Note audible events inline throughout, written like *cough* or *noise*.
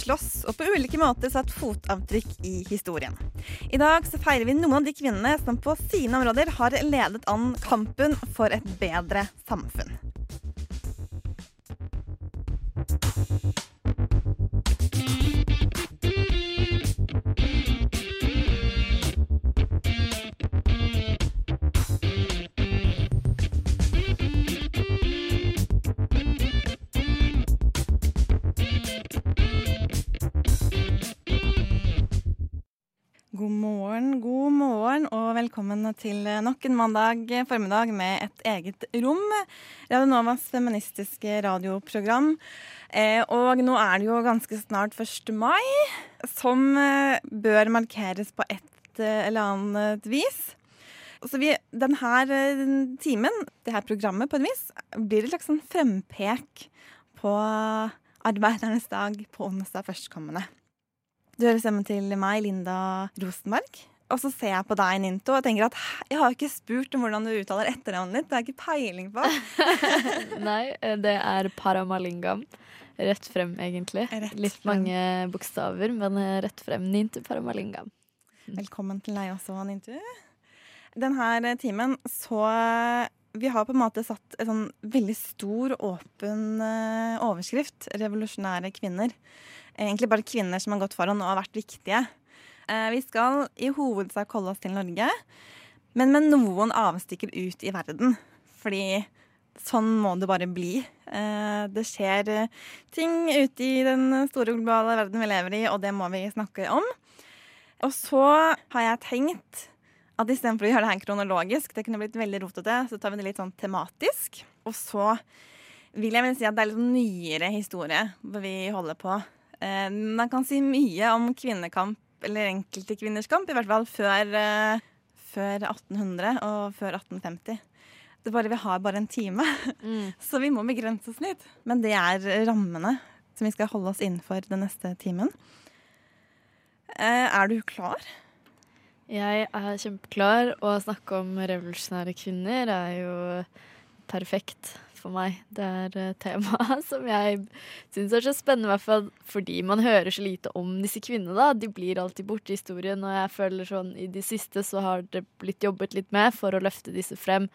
slåss og på ulike måter satt fotavtrykk i historien. I dag så feirer vi noen av de kvinnene som på sine områder har ledet an kampen for et bedre samfunn. Velkommen til nok en mandag formiddag med et eget rom. Radio Novas feministiske radioprogram. Eh, og nå er det jo ganske snart 1. mai, som eh, bør markeres på et eh, eller annet vis. Så vi, denne timen, det her programmet på en vis, blir et slags sånn frempek på arbeidernes dag på onsdag førstkommende. Du hører stemmen til meg, Linda Rosenberg. Og så ser jeg på deg, Ninto, og tenker at jeg har ikke spurt om hvordan du uttaler etternavnet ditt. Det har jeg ikke peiling på. *laughs* Nei, eh, det er Paramalingam. Rett frem, egentlig. Rett Litt frem. mange bokstaver, men eh, rett frem. Nintu Paramalingam. *laughs* Velkommen til deg også, Nintu. Denne timen så Vi har på en måte satt en sånn veldig stor, åpen eh, overskrift. 'Revolusjonære kvinner'. Egentlig bare kvinner som har gått foran og har vært viktige. Eh, Vi skal i hovedsak holde oss til Norge, men med noen avstikker ut i verden. Fordi sånn må det bare bli. Eh, Det skjer eh, ting ute i den store globale verden vi lever i, og det må vi snakke om. Og så har jeg tenkt at istedenfor å gjøre det her kronologisk, det kunne blitt veldig rotete, så tar vi det litt sånn tematisk. Og så vil jeg vel si at det er litt nyere historie vi holder på. Man kan si mye om kvinnekamp, eller enkelte kvinners kamp, i hvert fall før, eh, før 1800 og før 1850. Det er bare Vi har bare en time, *laughs* så vi må begrense oss litt. Men det er rammene som vi skal holde oss innenfor den neste timen. Eh, er du klar? Jeg er kjempeklar, og å snakke om revolusjonære kvinner er jo perfekt for meg. Det er temaet tema *laughs* som jeg syns er så spennende, i hvert fall fordi man hører så lite om disse kvinnene. da. De blir alltid borte i historien, og jeg føler sånn i det siste så har det blitt jobbet litt med for å løfte disse frem.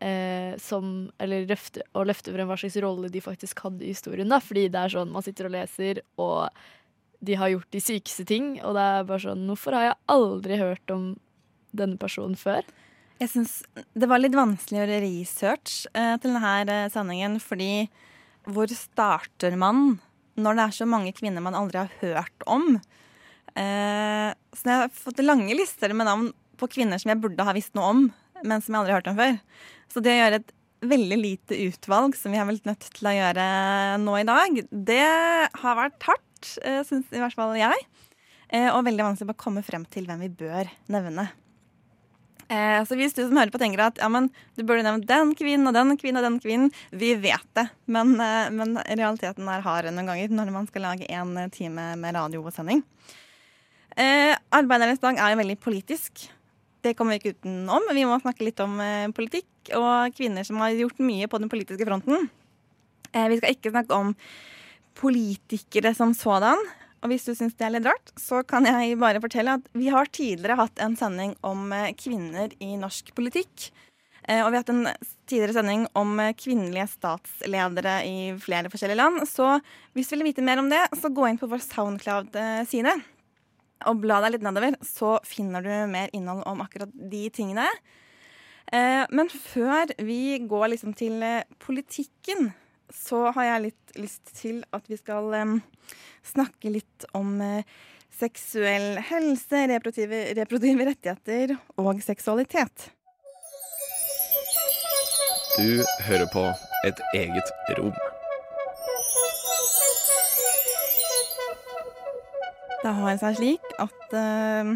Eh, som, eller løfte, å løfte frem hva slags rolle de faktisk hadde i historien. da, Fordi det er sånn man sitter og leser, og de har gjort de sykeste ting. Og det er bare sånn Hvorfor har jeg aldri hørt om denne personen før? Jeg syns det var litt vanskelig å gjøre research eh, til denne eh, sendingen, fordi hvor starter man når det er så mange kvinner man aldri har hørt om? Eh, så jeg har fått lange lister med navn på kvinner som jeg burde ha visst noe om, men som jeg aldri har hørt om før. Så det å gjøre et veldig lite utvalg, som vi har vel nødt til å gjøre nå i dag, det har vært hardt, eh, syns i hvert fall jeg. Eh, og veldig vanskelig å komme frem til hvem vi bør nevne. Eh, så hvis du som hører på tenker at ja, men, du burde nevnt den kvinnen og den kvinnen og den kvinnen, vi vet det. Men, eh, men realiteten er hard noen ganger når man skal lage en time med radiosending. Eh, Arbeidernes dag er jo veldig politisk. Det kommer vi ikke utenom. Vi må snakke litt om eh, politikk og kvinner som har gjort mye på den politiske fronten. Eh, vi skal ikke snakke om politikere som sådan. Og hvis du syns det er litt rart, så kan jeg bare fortelle at vi har tidligere hatt en sending om eh, kvinner i norsk politikk. Eh, Og vi har hatt en tidligere sending om eh, kvinnelige statsledere i flere forskjellige land. Så hvis du vil vite mer om det, så gå inn på vår Soundcloud-side. Og bla deg litt nedover, så finner du mer innhold om akkurat de tingene. Men før vi går liksom til politikken, så har jeg litt lyst til at vi skal em, snakke litt om eh, seksuell helse, reproduktive, reproduktive rettigheter og seksualitet. Du hører på et eget rom. Det har seg slik at eh,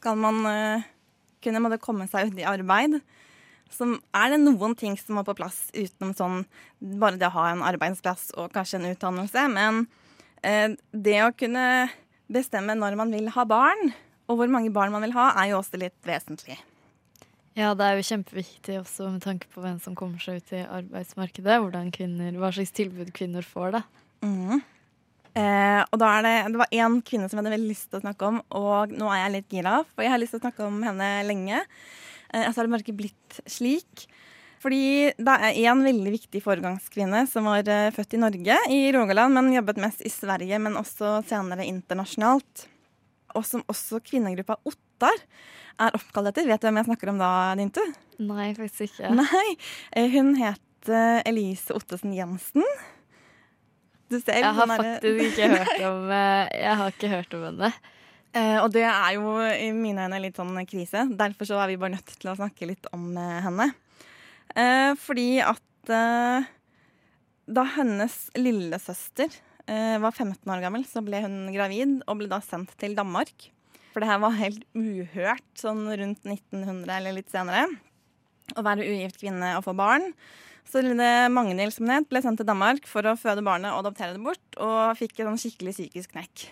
skal man eh, kunne måtte komme seg ut i arbeid, så er det noen ting som må på plass utenom sånn bare det å ha en arbeidsplass og kanskje en utdannelse. Men eh, det å kunne bestemme når man vil ha barn, og hvor mange barn man vil ha, er jo også litt vesentlig. Ja, det er jo kjempeviktig også med tanke på hvem som kommer seg ut i arbeidsmarkedet. Kvinner, hva slags tilbud kvinner får, da. Mm. Eh, og da er det, det var én kvinne som jeg hadde veldig lyst til å snakke om, og nå er jeg litt gira, for jeg har lyst til å snakke om henne lenge. Eh, så har det bare ikke blitt slik. Fordi det er en veldig viktig foregangskvinne som var eh, født i Norge, i Rogaland, men jobbet mest i Sverige, men også senere internasjonalt. Og som også kvinnegruppa Ottar er oppkalt etter. Vet du hvem jeg snakker om da, Dintu? Nei, faktisk ikke. Nei, eh, hun het Elise Ottesen Jensen. Du ser, Jeg har faktisk ikke hørt om Jeg har ikke hørt om henne. Eh, og det er jo i mine øyne litt sånn krise. Derfor så er vi bare nødt til å snakke litt om eh, henne. Eh, fordi at eh, da hennes lillesøster eh, var 15 år gammel, så ble hun gravid og ble da sendt til Danmark. For det her var helt uhørt sånn rundt 1900 eller litt senere. Å være ugift kvinne og få barn. Så lille Magnhild som het, ble sendt til Danmark for å føde barnet og adoptere det bort, og fikk en sånn skikkelig psykisk knekk.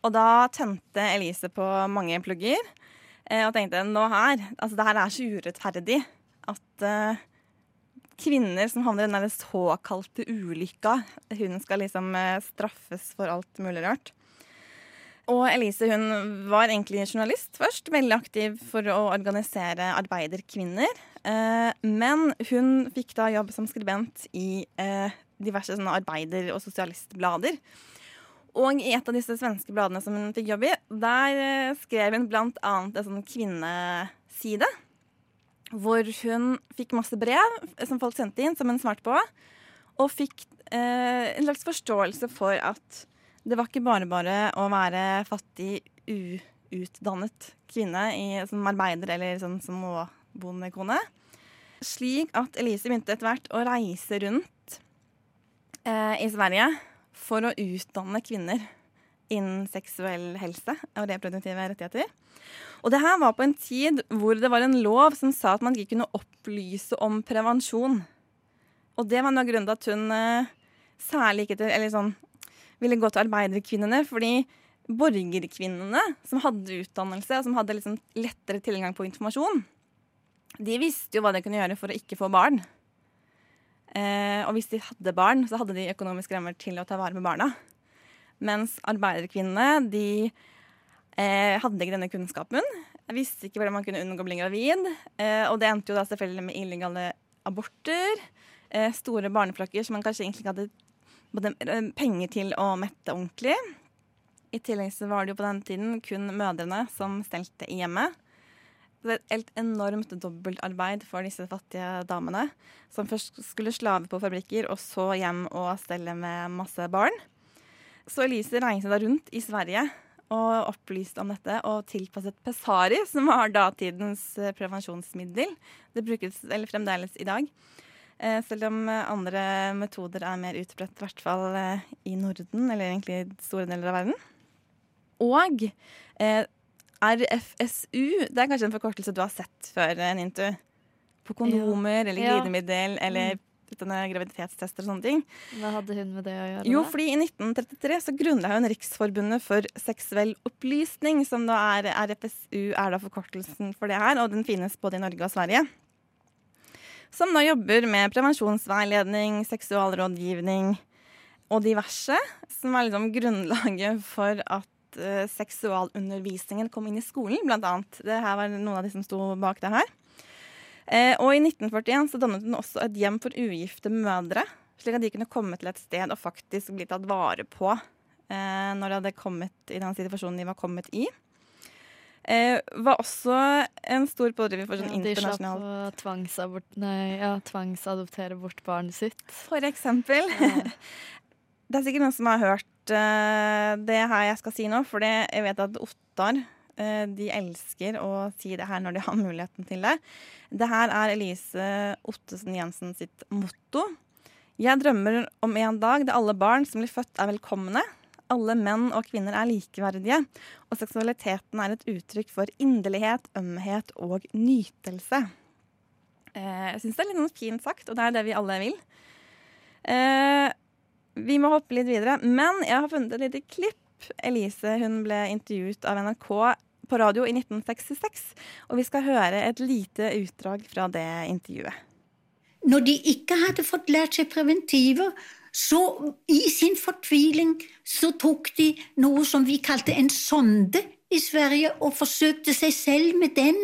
Og da tente Elise på mange plugger eh, og tenkte nå her Altså, det her er så urettferdig at eh, kvinner som havner i den såkalte ulykka, hun skal liksom eh, straffes for alt mulig rart. Og Elise hun var egentlig journalist først, veldig aktiv for å organisere arbeiderkvinner. Eh, men hun fikk da jobb som skribent i eh, diverse sånne arbeider- og sosialistblader. Og i et av disse svenske bladene som hun fikk jobb i, der eh, skrev hun blant annet en sånn kvinneside. Hvor hun fikk masse brev som folk sendte inn, som hun svarte på. Og fikk eh, en slags forståelse for at det var ikke bare bare å være fattig, uutdannet kvinne i, som arbeider eller sånn småbondekone. Slik at Elise begynte etter hvert å reise rundt eh, i Sverige for å utdanne kvinner innen seksuell helse og reproduktive rettigheter. Og det her var på en tid hvor det var en lov som sa at man ikke kunne opplyse om prevensjon. Og det var noe av grunnen til at hun eh, særlig ikke til, eller sånn, ville gå til arbeiderkvinnene. Fordi borgerkvinnene som hadde utdannelse og som hadde liksom lettere tilgang på informasjon, de visste jo hva de kunne gjøre for å ikke få barn. Eh, og hvis de hadde barn, så hadde de økonomiske rammer til å ta vare på barna. Mens arbeiderkvinnene, de eh, hadde ikke denne kunnskapen. Visste ikke hvordan man kunne unngå å bli gravid. Eh, og det endte jo da selvfølgelig med illegale aborter. Eh, store barneflokker som man kanskje egentlig ikke hadde eh, penger til å mette ordentlig. I tillegg så var det jo på den tiden kun mødrene som stelte i hjemmet. Det var et enormt dobbeltarbeid for disse fattige damene. Som først skulle slave på fabrikker, og så hjem og stelle med masse barn. Så Elise reiste da rundt i Sverige og opplyste om dette, og tilpasset Pessari, som var datidens prevensjonsmiddel. Det brukes eller fremdeles i dag. Eh, selv om andre metoder er mer utbredt, i hvert fall eh, i Norden, eller egentlig store deler av verden. Og eh, RFSU, det er kanskje en forkortelse du har sett før, eh, Nintu? På kondomer eller Ja. glidemiddel eller mm. graviditetstester og sånne ting. Hva hadde hun med det å gjøre? Jo, da? fordi i 1933 så grunnla hun Riksforbundet for seksuell opplysning, som da er RFSU er da forkortelsen for det her, og den finnes både i Norge og Sverige. Som da jobber med prevensjonsveiledning, seksualrådgivning og diverse, som er liksom grunnlaget for at eh, seksualundervisningen kom inn i skolen, blant annet. Det her var noen av de som sto bak det her. Uh, og i 1941 så dannet hun også et hjem for ugifte mødre, slik at de kunne komme til et sted og faktisk bli tatt vare på uh, når de hadde kommet i den situasjonen de var kommet i. Eh, var også en stor pådriver for sånn Ja, de slapp å tvangsabort, nei, ja, tvangsadoptere bort barnet sitt. For eksempel. *laughs* Det er sikkert noen som har hørt det her jeg skal si nå, for jeg vet at Ottar eh, de elsker å si det her når de har *laughs* muligheten til det. Det her er Elise Ottesen Jensen sitt motto. Jeg drømmer om en dag der alle barn som blir født, er velkomne. alle menn og kvinner er likeverdige, og seksualiteten er et uttrykk for inderlighet, ømhet og nytelse. Eh, jeg syns det er litt sånn fint sagt, og det er det vi alle vil. Vi må hoppe litt videre, men jeg har funnet et lite klipp. Elise hun ble intervjuet av NRK på radio i 1966, og vi skal høre et lite utdrag fra det intervjuet. Når de ikke hadde fått lært seg preventiver, så i sin fortviling så tok de noe som vi kalte en sonde i Sverige, og forsøkte seg selv med den.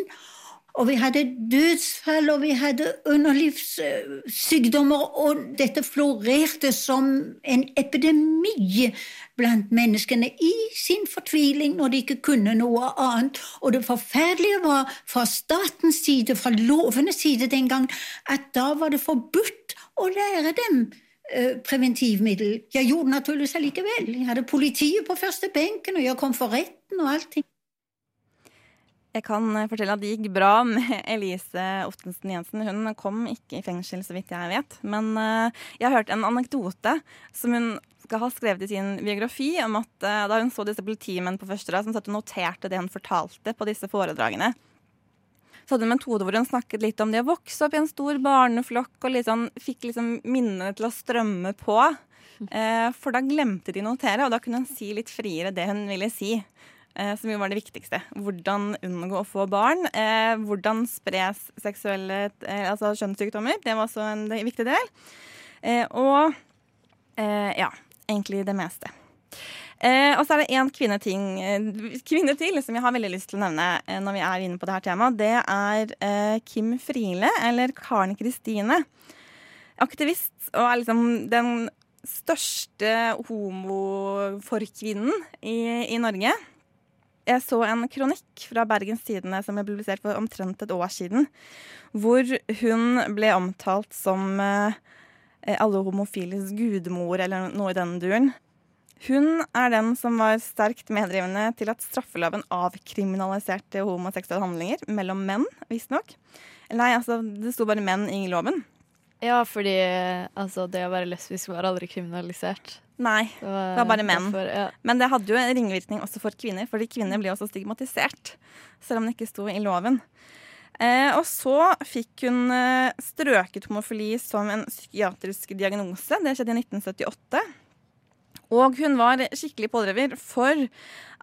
Og vi hadde dødsfall, og vi hadde underlivssykdommer, og dette florerte som en epidemi blant menneskene i sin fortviling når de ikke kunne noe annet. Og det forferdelige var fra statens side, fra lovenes side den gang, at da var det forbudt å lære dem eh, preventivmiddel. Jeg gjorde det naturligvis allikevel. Jeg hadde politiet på første benken, og jeg kom for retten og allting. Jeg kan eh, fortelle at det gikk bra *laughs* med Elise Ottensen Jensen. Hun kom ikke i fengsel, så vidt jeg vet. Men uh, jeg har hørt en anekdote som hun skal ha skrevet i sin biografi, om at uh, da hun så disse politimenn på første rad som satt og noterte det hun fortalte på disse foredragene, så hadde hun en metode hvor hun snakket litt om det å vokse opp i en stor barneflokk, og liksom, fikk liksom minnene til å strømme på. Uh, for da glemte de å notere, og da kunne hun si litt friere det hun ville si. Eh, som jo var det viktigste. Hvordan unngå å få barn. Eh, hvordan spres seksuelle eh, altså kjønnssykdommer. Det var også en viktig del. og ja, egentlig det meste. og så er det én kvinne, kvinne til som jeg har veldig lyst til å nevne når vi er inne på det her temaet. Det er Kim Friele, eller Karen Kristine. Aktivist og er liksom den største homoforkvinnen i, i Norge. Jeg så en kronikk fra Bergens Tidende som ble publisert for omtrent et år siden, hvor hun ble omtalt som eh, alle homofiles gudmor, eller noe i den duren. Hun er den som var sterkt meddrivende til at straffeloven avkriminaliserte homoseksuelle handlinger mellom menn, visstnok. Nei, altså, det sto bare menn i loven. Ja, fordi altså, det å være lesbisk var aldri kriminalisert. Nei, det var, det var bare menn. Derfor, ja. Men det hadde jo en ringvirkning også for kvinner, fordi kvinner ble også stigmatisert. Selv om det ikke sto i loven. Eh, og så fikk hun eh, strøket homofili som en psykiatrisk diagnose. Det skjedde i 1978. Og hun var skikkelig pådriver for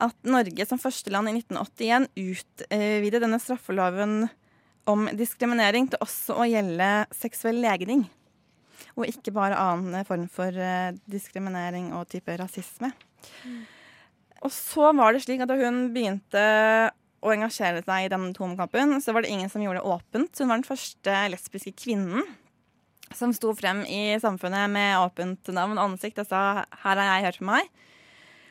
at Norge som første land i 1981 utvidet denne straffeloven om diskriminering til også å gjelde seksuell legning og ikke bare annen form for uh, diskriminering og type rasisme. Mm. Og så var det slik at da hun begynte å engasjere seg i denne homokampen, så var det ingen som gjorde det åpent. Hun var den første lesbiske kvinnen som sto frem i samfunnet med åpent navn og ansikt og sa 'her har jeg hørt på meg'.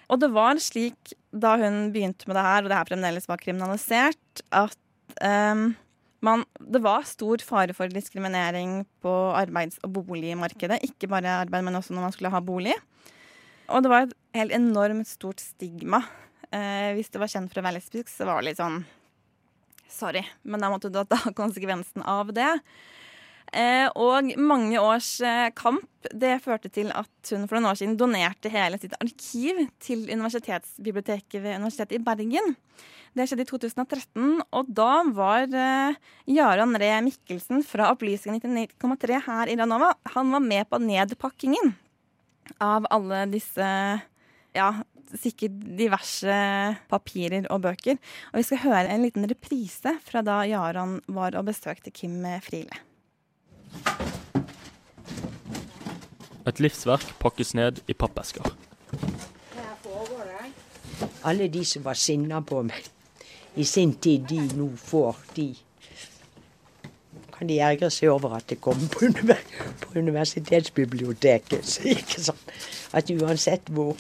Og det var slik da hun begynte med det her, og det her fremdeles var kriminalisert, at um, man, det var stor fare for diskriminering på arbeids- og boligmarkedet. Ikke bare arbeid, men også når man skulle ha bolig. Og det var et helt enormt stort stigma. Eh, hvis du var kjent for å være lesbisk, så var det litt sånn Sorry, men da måtte du ta konsekvensen av det. Eh, og mange års eh, kamp det førte til at hun for noen år siden donerte hele sitt arkiv til universitetsbiblioteket ved Universitetet i Bergen. Det skjedde i 2013, og da var uh, Jarand Ree Mikkelsen fra Opplysningen 99,3 her i Ranova Han var med på nedpakkingen av alle disse ja, sikkert diverse papirer og bøker. Og vi skal høre en liten reprise fra da Jaran var og besøkte Kim Friele. Et livsverk pakkes ned i pappesker. Alle de som var sinna på meg i sin tid, de nå får, de kan de ergre seg over at det kommer på universitetsbiblioteket. Så ikke sånn at uansett hvor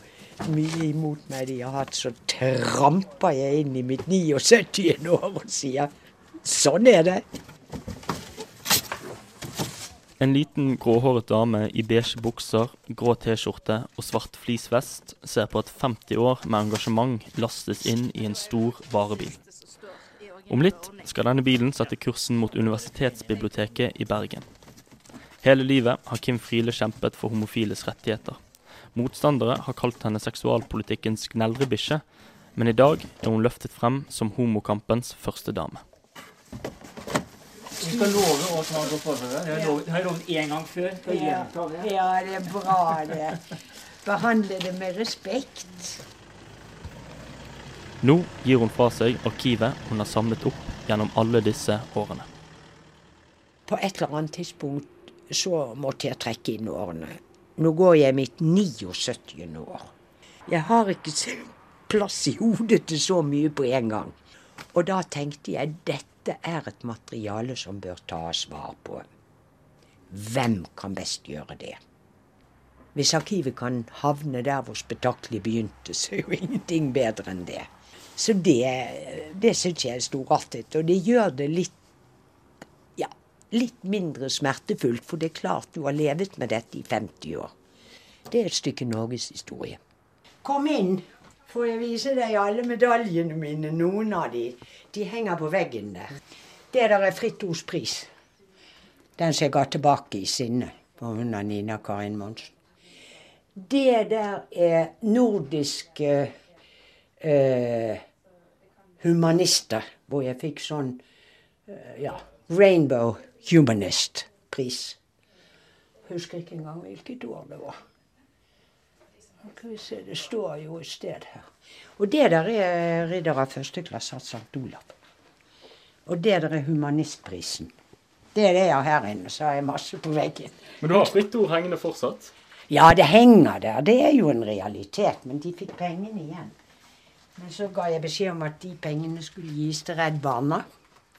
mye imot meg de har hatt, så tramper jeg inn i mitt 79. år og sier sånn er det. En liten gråhåret dame i beige bukser, grå T-skjorte og svart fleecevest ser på at 50 år med engasjement lastes inn i en stor varebil. Om litt skal denne bilen sette kursen mot Universitetsbiblioteket i Bergen. Hele livet har Kim Friele kjempet for homofiles rettigheter. Motstandere har kalt henne seksualpolitikkens gneldrebikkje, men i dag er hun løftet frem som homokampens første dame. Du skal love å ta har gått forfra. Det har jeg lovet- det har jeg lovet én gang før. Skal jeg Ja, gjenta det? ja, det er bra, det. Behandle det med respekt. Nå gir hun fra seg arkivet hun har samlet opp gjennom alle disse årene. På et eller annet tidspunkt så måtte jeg trekke inn årene. Nå går jeg mitt 79. år. Jeg har ikke *laughs* plass i hodet til så mye på en gang. Og da tenkte jeg dette er et materiale som bør tas vare på. Hvem kan best gjøre det? Hvis arkivet kan havne der hvor spetakkelet begynte, så er jo ingenting bedre enn det. Så det, det syns jeg er storartet. Og det gjør det litt ja, litt mindre smertefullt, for det er klart du har levet med dette i 50 år. Det er et stykke norgeshistorie. Kom inn, får jeg vise deg alle medaljene mine. Noen av de, de henger på veggen der. Det der er Fritt Ords pris. Den som jeg ga tilbake i sinne på hun av Nina Karin Monsen. Det der er nordiske eh, humanister, hvor jeg fikk sånn eh, ja, Rainbow Humanist-pris. Husker ikke engang hvilket år det var. Skal vi se, Det står jo et sted her. Og det der er ridder av første klasse av St. Olav. Og det der er humanistprisen. Det er det jeg har her inne. Så har jeg masse på veggen. Men du har fritt ord hengende fortsatt? Ja, det henger der. Det er jo en realitet. Men de fikk pengene igjen. Men så ga jeg beskjed om at de pengene skulle gis til Redd Barna.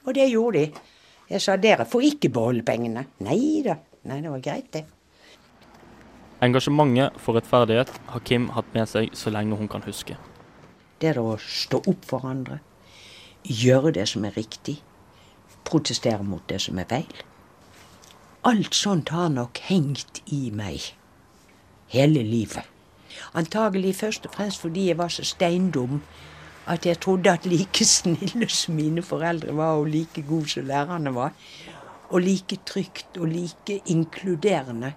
Og det gjorde de. Jeg sa dere får ikke beholde pengene. Nei da. Nei, det var greit, det. Engasjementet for rettferdighet har Kim hatt med seg så lenge hun kan huske. Det å stå opp for andre. Gjøre det som er riktig. Protestere mot det som er feil. Alt sånt har nok hengt i meg hele livet. Antagelig først og fremst fordi jeg var så steindum at jeg trodde at like *laughs* snille som mine foreldre var, og like gode som lærerne var, og like trygt og like inkluderende,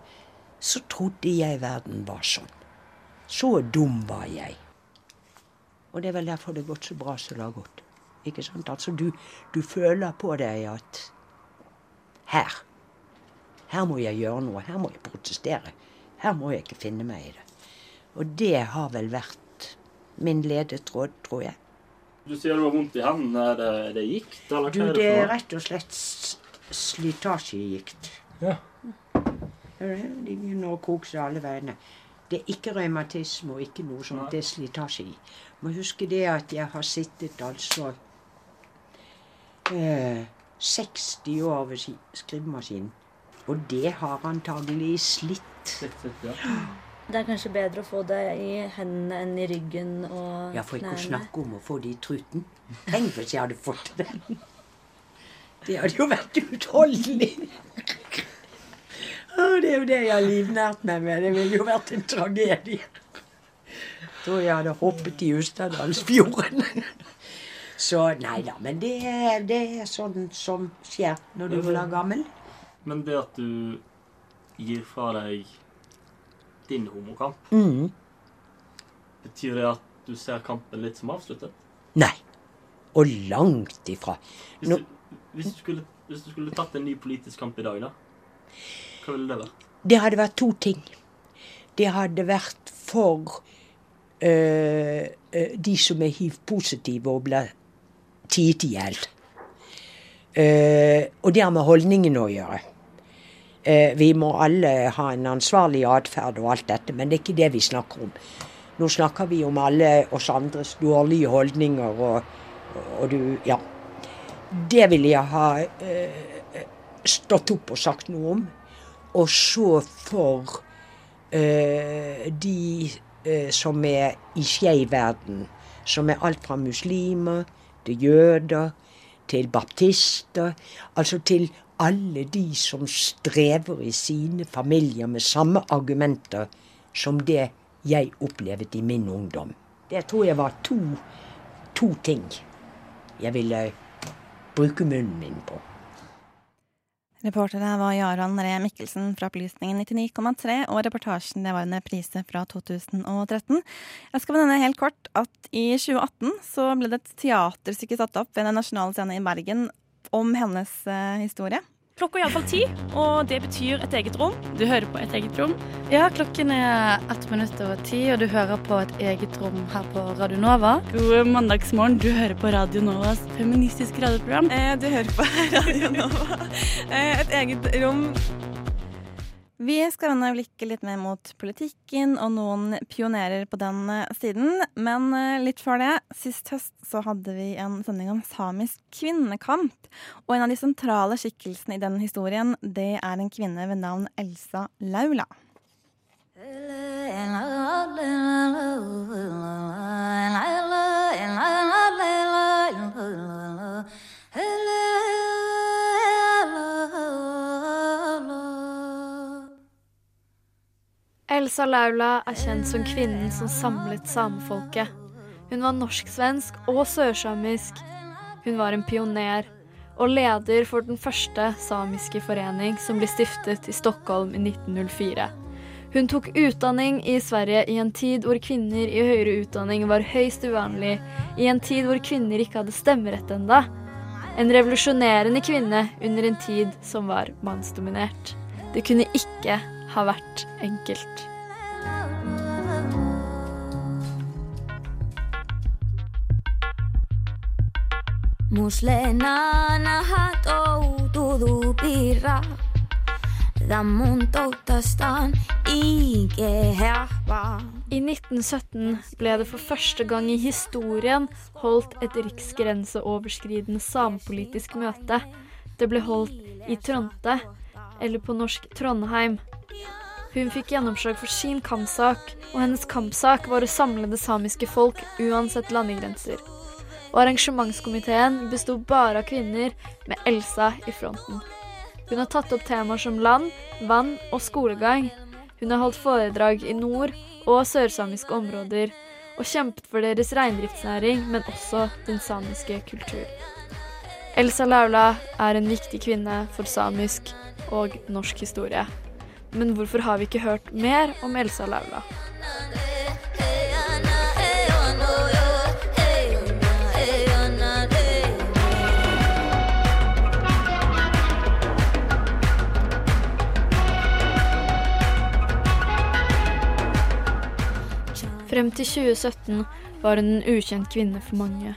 så trodde jeg verden var sånn. Så dum var jeg. Og det er vel derfor det har gått så bra som det har gått. Ikke sant? Altså, du, du føler på deg at her Her må jeg gjøre noe. Her må jeg protestere. Her må jeg ikke finne meg i det. Og det har vel vært min ledetråd, tror jeg. Du sier du har vondt i hendene. Er det, er det gikt? Eller Du, hva er det det er rett og slett slitasjegikt. Ja. De begynner å kokse alle veiene. Det er ikke revmatisme og ikke noe sånt. Det er slitasje i. Må huske det at jeg har sittet altså eh, 60 år ved ski- skrivemaskinen. Og det har antagelig slitt. *laughs* Det er kanskje bedre å få det i hendene enn i ryggen og Ja, for ikke å snakke om å få det i truten. Tenk hvis jeg hadde fått det. Det hadde jo vært utholdelig. Det er jo det jeg har livnært meg med. Det ville jo vært en tragedie. Tror jeg hadde hoppet i Ustadalsfjorden. Så nei da. Men det, det er sånn som skjer når du blir gammel. Men det at du gir fra deg din homokamp, Mm. betyr det at du ser kampen litt som avsluttet? Nei. Og langt ifra. Hvis du, hvis, du skulle, hvis du skulle tatt en ny politisk kamp i dag, da? Hva det? Det hadde vært to ting. Det hadde vært for øh, de som er hiv-positive og blir tiet i hjel. Uh, og det har med holdningen å gjøre. Uh, vi må alle ha en ansvarlig atferd og alt dette, men det er ikke det vi snakker om. Nå snakker vi om alle oss andres dårlige holdninger og, og du Ja. Det ville jeg ha uh, stått opp og sagt noe om. Og så for eh, de eh, som er i skeiv verden, som er alt fra muslimer til jøder til baptister, altså til alle de som strever i sine familier med samme argumenter som det jeg opplevde i min ungdom. Det tror jeg var to, to ting jeg ville bruke munnen min på. Reportere var Jarand Ree Mikkelsen fra Opplysningen 99,3, og reportasjen det var en reprise fra 2013. Jeg skal nevne helt kort at i 2018 så ble det et teaterstykke satt opp ved Den nasjonale scenen i Bergen om hennes eh, historie. Klokka er iallfall ti, og det betyr et eget rom. Du hører på Et eget rom. Ja, klokken er ett minutt over ti, og du hører på et eget rom her på Radio Nova. God mandagsmorgen. Du hører på Radio Novas feministiske radioprogram. Eh, du hører på *laughs* Radio Nova. Eh, et eget rom. Vi skal vende blikket litt mer mot politikken og noen pionerer på den eh, siden. Men eh, litt før det, sist høst så hadde vi en sending om samisk kvinnekamp. Og en av de sentrale skikkelsene i den historien, det er en kvinne ved navn Elsa Laula. Elsa Laula er kjent som kvinnen som samlet samefolket. Hun var norsk-svensk og sørsamisk. Hun var en pioner og leder for den første samiske forening som ble stiftet i Stockholm i 1904. Hun tok utdanning i Sverige i en tid hvor kvinner i høyere utdanning var høyst uvanlig, i en tid hvor kvinner ikke hadde stemmerett enda. En revolusjonerende kvinne under en tid som var mannsdominert. Det kunne ikke ha vært enkelt. Ikehähva I 1917 ble det for første gang i historien holdt et riksgrenseoverskridende samepolitisk møte. Det ble holdt i Tronte, eller på norsk Trondheim. Hun fikk gjennomslag for sin kampsak, og hennes kampsak var å samle det samiske folk uansett landegrenser. Og arrangementskomiteen besto bare av kvinner med Elsa i fronten. Hun har tatt opp temaer som land, vann og skolegang. Hun har holdt foredrag i nord- og sørsamiske områder, og kjempet for deres reindriftsnæring, men også den samiske kultur. Elsa Laula er en viktig kvinne for samisk og norsk historie. Men hvorfor har vi ikke hørt mer om Elsa Laula? Frem til 2017 var hun en ukjent kvinne for mange.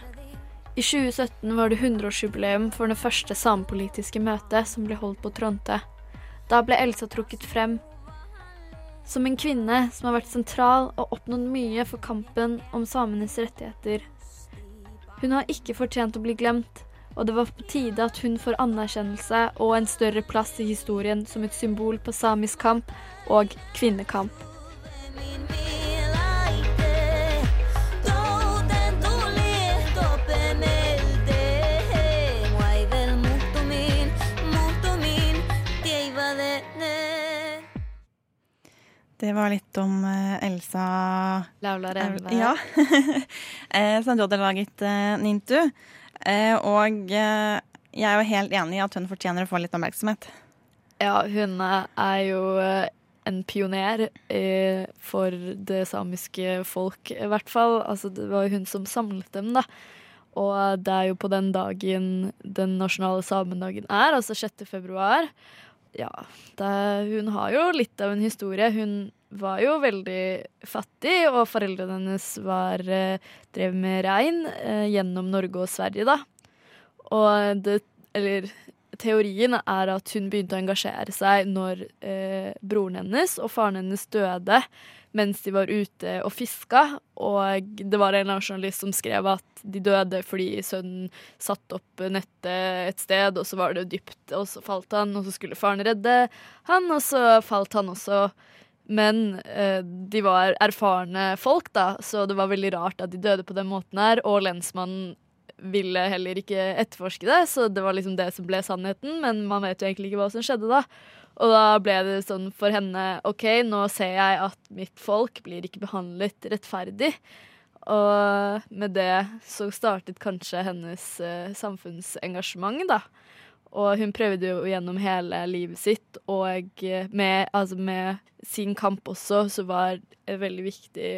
I 2017 var det 100-årsjubileum for det første samepolitiske møtet som ble holdt på Tronte. Da ble Elsa trukket frem som en kvinne som har vært sentral og oppnådd mye for kampen om samenes rettigheter. Hun har ikke fortjent å bli glemt, og det var på tide at hun får anerkjennelse og en større plass i historien som et symbol på samisk kamp og kvinnekamp. Det var litt om eh, Elsa Laula Reve. Ja. *laughs* Eh, som du hadde laget, uh, Nintu. Eh, og eh, jeg er jo helt enig i at hun fortjener å få litt oppmerksomhet. Ja, hun er jo eh, en pioner eh, for det samiske folk, i hvert fall. Altså, det var jo hun som samlet dem, da. Og det er jo på den dagen den nasjonale samendagen er, altså 6. februar. Ja, det, hun har jo litt av en historie. Hun var jo veldig fattig, og foreldrene hennes var, eh, drev med rein eh, gjennom Norge og Sverige, da. Og det Eller teorien er at hun begynte å engasjere seg når eh, broren hennes og faren hennes døde mens de var ute og fiska. Og det var en eller journalist som skrev at de døde fordi sønnen satte opp nettet et sted, og så var det dypt, og så falt han, og så skulle faren redde han, og så falt han også. Men eh, de var erfarne folk, da, så det var veldig rart at de døde på den måten her. Og lensmannen ville heller ikke etterforske det, så det var liksom det som ble sannheten. Men man vet jo egentlig ikke hva som skjedde da. Og da ble det sånn for henne OK, nå ser jeg at mitt folk blir ikke behandlet rettferdig. Og med det så startet kanskje hennes uh, samfunnsengasjement, da. Og hun prøvde jo gjennom hele livet sitt, og med, altså med sin kamp også, så var et veldig viktig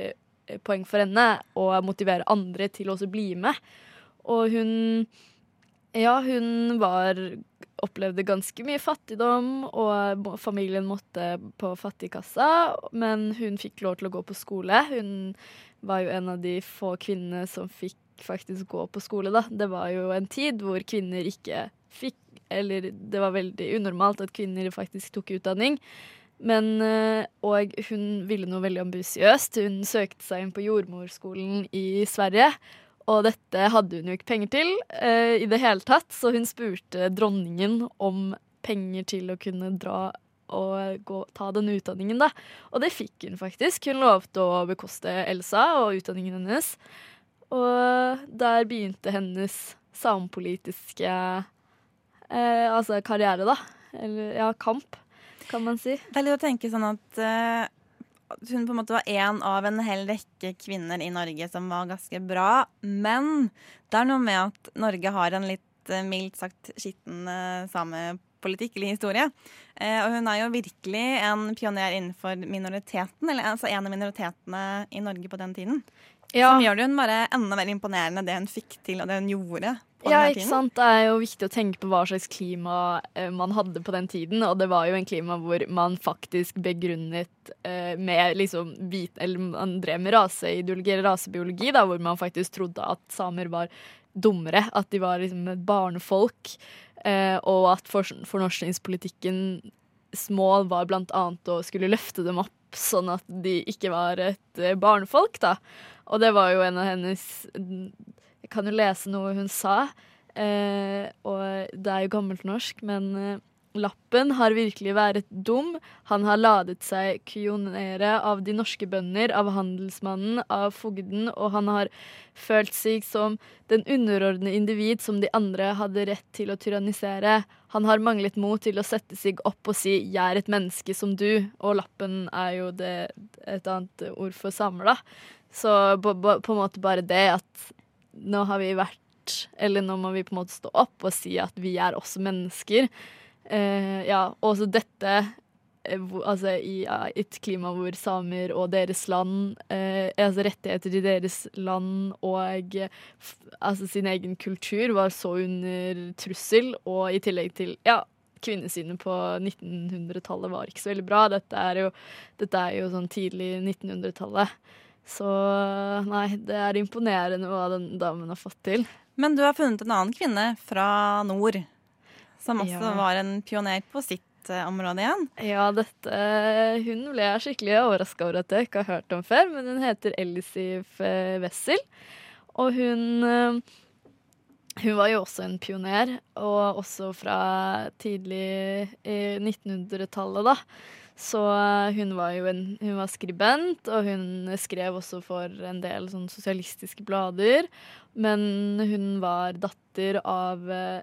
poeng for henne å motivere andre til å bli med. Og hun Ja, hun var opplevde ganske mye fattigdom, og familien måtte på fattigkassa, men hun fikk lov til å gå på skole. Hun var jo en av de få kvinnene som fikk faktisk gå på skole, da. Det var jo en tid hvor kvinner ikke fikk Eller det var veldig unormalt at kvinner faktisk tok utdanning. Men, eh, og hun ville noe veldig ambisiøst. Hun søkte seg inn på jordmorskolen i Sverige. Og dette hadde hun jo ikke penger til eh, i det hele tatt, så hun spurte dronningen om penger til å kunne dra og gå, ta den utdanningen, da. Og det fikk hun faktisk. Hun lovte å bekoste Elsa og utdanningen hennes. Og der begynte hennes samepolitiske eh, altså karriere, da. Eller ja, kamp, kan man si. Det er litt å tenke sånn at eh, hun på en måte var en av en hel rekke kvinner i Norge som var ganske bra. Men det er noe med at Norge har en litt eh, mildt sagt skitten eh, samepolitikk eller historie. Eh, og hun er jo virkelig en pioner innenfor minoriteten, eller altså en av minoritetene i Norge på den tiden. Som gjør det hun bare enda mer imponerende det hun fikk til, og det hun gjorde. på Ja, ikke sant. Det er jo viktig å tenke på hva slags klima eh, man hadde på den tiden. Og det var jo en klima hvor man faktisk begrunnet eh, med liksom hvit, Eller man drev med raseideologi eller rasebiologi, da, hvor man faktisk trodde at samer var dummere. At de var liksom et barnefolk. Eh, og at for, fornorskningspolitikkens mål var blant annet å skulle løfte dem opp sånn at de ikke var et eh, barnefolk, da. Og det var jo en av hennes Jeg kan jo lese noe hun sa, eh, og det er jo gammelt norsk, men eh, Lappen har virkelig vært dum. Han har ladet seg kionere av de norske bønder, av handelsmannen, av fogden, og han har følt seg som den underordnede individ som de andre hadde rett til å tyrannisere. Han har manglet mot til å sette seg opp og si 'jeg er et menneske som du', og lappen er jo det, et annet ord for samla. Så på, på, på en måte bare det at nå har vi vært Eller nå må vi på en måte stå opp og si at vi er også mennesker. Eh, ja, også dette eh, altså i et klima hvor samer og deres land eh, Altså rettigheter i deres land og altså sin egen kultur var så under trussel, og i tillegg til ja, kvinnesynet på 1900-tallet var ikke så veldig bra. Dette er jo, dette er jo sånn tidlig 1900-tallet. Så nei, det er imponerende hva den damen har fått til. Men du har funnet en annen kvinne fra nord, som også Ja. var en pioner på sitt eh, område igjen. Ja, dette Hun ble jeg skikkelig overraska over at jeg ikke har hørt om før, men hun heter Elisif eh, Wessel. Og hun eh, Hun var jo også en pioner, og også fra tidlig 1900-tallet, da. Så eh, hun var jo en Hun var skribent, og hun skrev også for en del sånn sosialistiske blader. Men hun var datter av eh,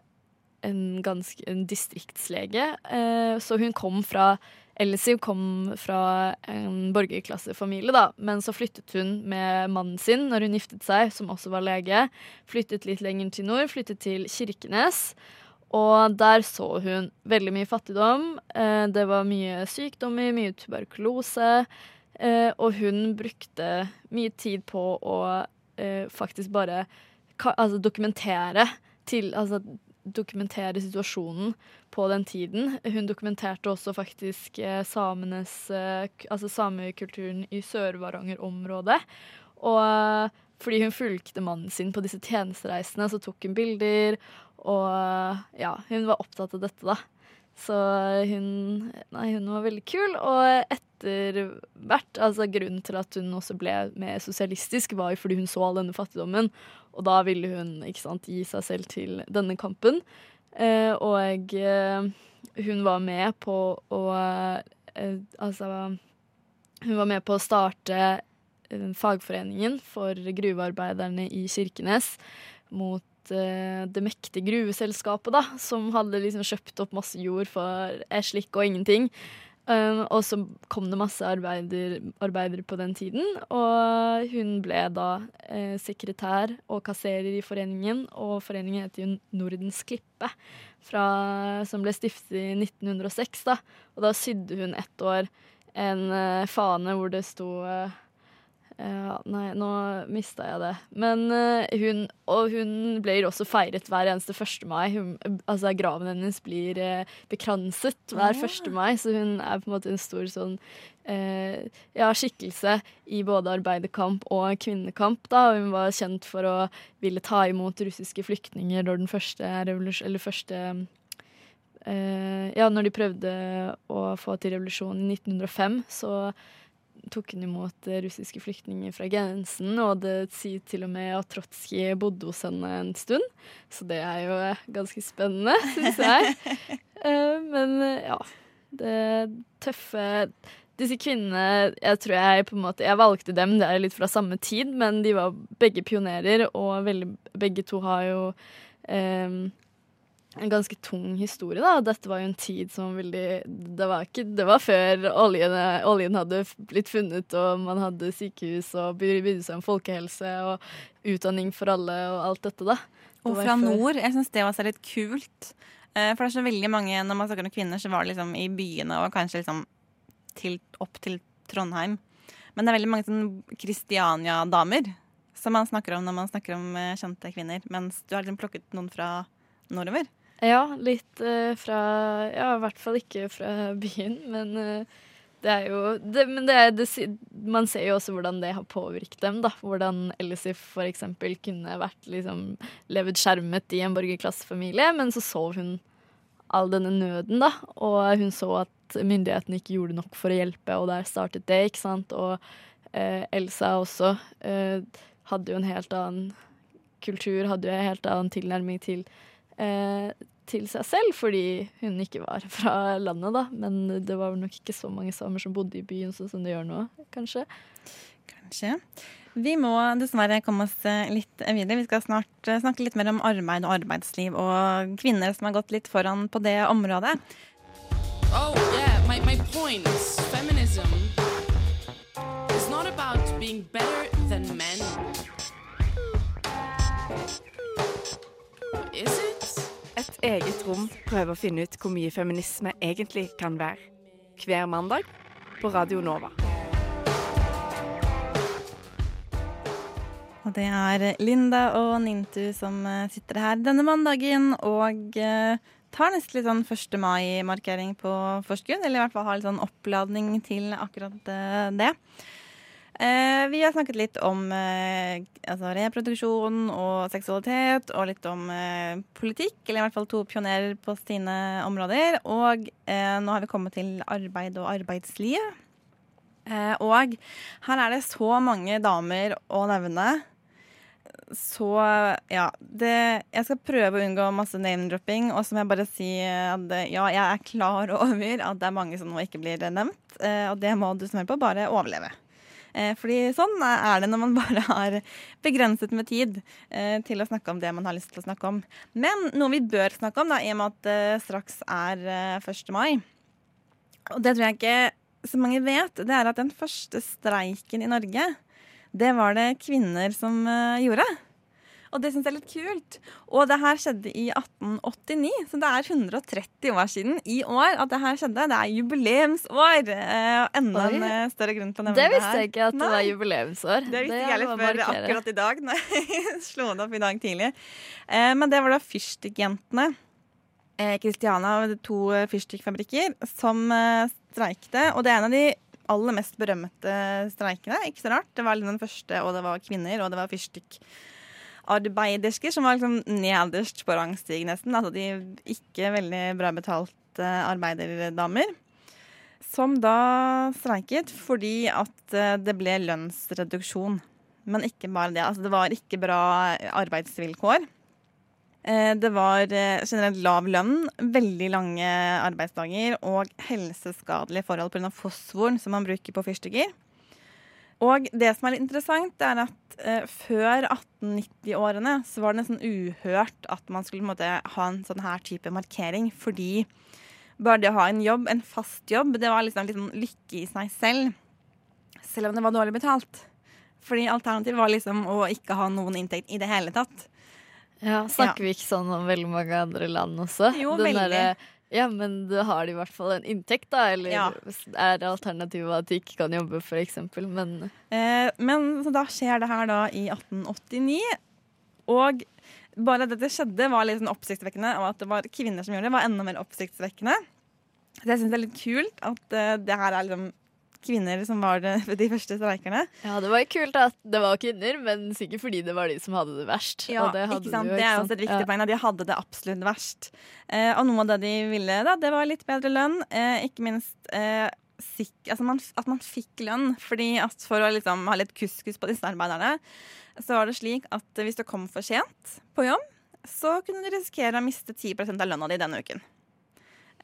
en, ganske, en distriktslege. Eh, så hun kom fra Elsie kom fra en borgerklassefamilie, da. Men så flyttet hun med mannen sin når hun giftet seg, som også var lege. Flyttet litt lenger til nord, flyttet til Kirkenes. Og der så hun veldig mye fattigdom. Eh, det var mye sykdommer, mye tuberkulose. Eh, og hun brukte mye tid på å faktisk bare altså dokumentere til Altså dokumentere situasjonen på den tiden. Hun dokumenterte også faktisk eh, samenes eh, Altså samekulturen i Sør-Varanger-området. Og eh, fordi hun fulgte mannen sin på disse tjenestereisene, så tok hun bilder. Og ja, hun var opptatt av dette, da. Så hun Nei, hun var veldig kul. Og etter hvert, altså grunnen til at hun også ble mer sosialistisk, var jo fordi hun så all denne fattigdommen. Og da ville hun ikke sant, gi seg selv til denne kampen. Eh, og eh, hun var med på å eh, Altså Hun var med på å starte eh, fagforeningen for gruvearbeiderne i Kirkenes mot eh, det mektige gruveselskapet, da, som hadde liksom kjøpt opp masse jord for slikk og ingenting. Um, og så kom det masse arbeider, arbeidere på den tiden, og hun ble da eh, sekretær og kasserer i foreningen, og foreningen heter jo Nordens Klippe, fra, som ble stiftet i 1906, da. Og da sydde hun ett år en eh, fane hvor det sto eh, ja, nei, nå mista jeg det. Men uh, hun Og hun blir også feiret hver eneste 1. mai. Hun, altså Graven hennes blir uh, bekranset hver ja. 1. mai, så hun er på en måte en stor sånn uh, ja, skikkelse i både arbeiderkamp og kvinnekamp. Da. Hun var kjent for å ville ta imot russiske flyktninger når den første revolusjon... Eller første Ja, når de prøvde å få til revolusjon i 1905, så tok hun imot eh, russiske flyktninger fra grensen, og det sier til og med at Trotskij bodde hos henne en stund. Så det er jo eh, ganske spennende, *laughs* syns jeg. Eh, Men ja. Det tøffe Disse kvinnene Jeg tror jeg på en måte Jeg valgte dem, det er litt fra samme tid, men de var begge pionerer, og begge to har jo eh, en ganske tung historie, da. Dette var jo en tid som veldig Det var, ikke, det var før oljen, oljen hadde blitt funnet, og man hadde sykehus og brydde seg om folkehelse og utdanning for alle og alt dette, da. Det Og fra før- nord. Jeg syns det var litt kult. Eh, For det er så veldig mange, når man snakker om kvinner, så var det liksom i byene og kanskje liksom til, opp til Trondheim. Men det er veldig mange sånn Kristiania-damer som man snakker om når man snakker om eh, kjente kvinner. Mens du har liksom plukket noen fra nordover. Ja, litt eh, fra Ja, i hvert fall ikke fra byen, men eh, det er jo det, Men det er, det, man ser jo også hvordan det har påvirket dem, da. Hvordan Elisif eksempel kunne vært liksom levd skjermet i en borgerklassefamilie, men så så hun all denne nøden, da. Og hun så at myndighetene ikke gjorde nok for å hjelpe, og der startet det, ikke sant. Og eh, Elsa også eh, hadde jo en helt annen kultur, hadde jo en helt annen tilnærming til eh, til seg selv, fordi hun ikke var *laughs* fra landet, da. Men det var nok ikke så mange samer som bodde i byen sånn som det gjør nå, kanskje. Kanskje. Vi må dessverre komme oss eh, litt videre. Vi skal snart eh, snakke litt mer om arbeid og arbeidsliv og kvinner som har gått litt foran på det området. Oh, yeah, my, my point is feminism is not about being better Et eget rom prøver å finne ut hvor mye feminisme egentlig kan være. Hver mandag på Radio Nova. Og det er Linda og Nintu som eh, sitter her denne mandagen og eh, tar nesten litt sånn 1. mai-markering på forskudd. Eller i hvert fall har litt sånn oppladning til akkurat eh, det. Eh, vi har snakket litt om eh, altså reproduksjon og seksualitet, og litt om eh, politikk, eller i hvert fall to pionerer på sine områder. Og eh, nå har vi kommet til arbeid og arbeidsliv. Eh, og her er det så mange damer å nevne. Så ja, det, jeg skal prøve å unngå masse name-dropping. Og så må jeg bare si at ja, jeg er klar over at det er mange som nå ikke blir nevnt. eh, Og det må du som hører på, bare overleve. Eh, Fordi sånn er det når man *laughs* bare har begrenset med tid eh, til å snakke om det man har lyst til å snakke om. Men noe vi bør snakke om, da, i og med at det straks er eh, 1. mai, og det tror jeg ikke så mange vet, det er at den første streiken i Norge, det var det kvinner som eh, gjorde. Og det syns jeg er litt kult. Og det her skjedde i 1889, så det er 130 år siden i år at det her skjedde. Det er jubileumsår. Eh, og enda en Oi. eh, større grunn til å nevne Det her. det visste jeg ikke at det Nei. var jubileumsår. Det visste Det jeg litt før akkurat i dag, når jeg *laughs* slo det opp i dag tidlig. Eh, men det var da fyrstikkjentene, Kristiana og to fyrstikkfabrikker, som streikte. Og det er en av de aller mest berømte streikene. Ikke så rart. Det var liksom den første, og det var kvinner, og det var fyrstikkarbeidersker som var liksom nederst på rangstig, nesten. Altså de ikke veldig bra betalte arbeiderdamer som da streiket fordi at eh, det ble lønnsreduksjon. Men ikke bare det. Altså, det var ikke bra arbeidsvilkår. Eh, Det var eh, generelt lav lønn, veldig lange arbeidsdager og helseskadelige forhold pga. fosforen som man bruker på fyrstikker. Og det som er litt interessant, er at eh, før 1890-årene så var det nesten uhørt at man skulle en måte, ha en sånn her type markering, fordi bare det å ha en jobb, en fast jobb, det var liksom litt sånn lykke i seg selv. Selv om det var dårlig betalt. Fordi alternativet var liksom å ikke ha noen inntekt i det hele tatt. Ja, Snakker vi ikke sånn om veldig mange andre land også? Jo, Den veldig. derre, ja, men da har de i hvert fall en inntekt, da. Eller Ja. er alternativet at de ikke kan jobbe, eksempel. Men Eh, men så da skjer det her da i 1889. Og bare det dette skjedde, var litt sånn oppsiktsvekkende. Og at det var kvinner som gjorde det, var enda mer oppsiktsvekkende. Så jeg syns det er litt kult at uh, det her er liksom kvinner som var de, *laughs* de første streikerne. ja, det var jo kult at det var kvinner, men sikkert fordi det var de som hadde det verst. Ja, det, ikke sant? jo, det er også et viktig Ja. poeng. De hadde det absolutt verst. Eh, og noe av det de ville, da, det var litt bedre lønn. Eh, ikke minst eh, sikk, altså man, at man fikk lønn. Fordi at For å liksom ha litt kuskus på disse arbeiderne, så var det slik at hvis du kom for sent på jobb, så kunne du risikere å miste 10% av lønna di denne uken.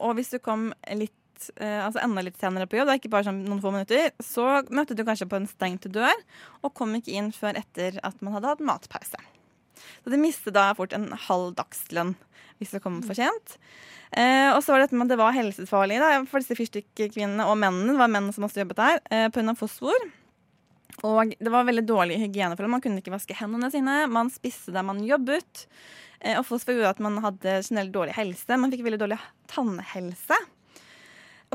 Og hvis du kom litt eh, altså enda litt senere på jobb, det er ikke bare sånn noen få minutter, så møtte du kanskje på en stengt dør og kom ikke inn før etter at man hadde hatt matpause. Så de mistet da fort en halv dagslønn hvis det kom for sent. Eh, og så var det dette med at det var helsefarlig da, for disse fyrstikkvinnene og mennene. Det var menn som også jobbet der, eh, pga. fosfor. Og det var veldig dårlig hygieneforhold. Man kunne ikke vaske hendene sine. Man spiste der man jobbet. Eh, og fosfor gjorde at man hadde generelt dårlig helse. Man fikk veldig dårlig tannhelse.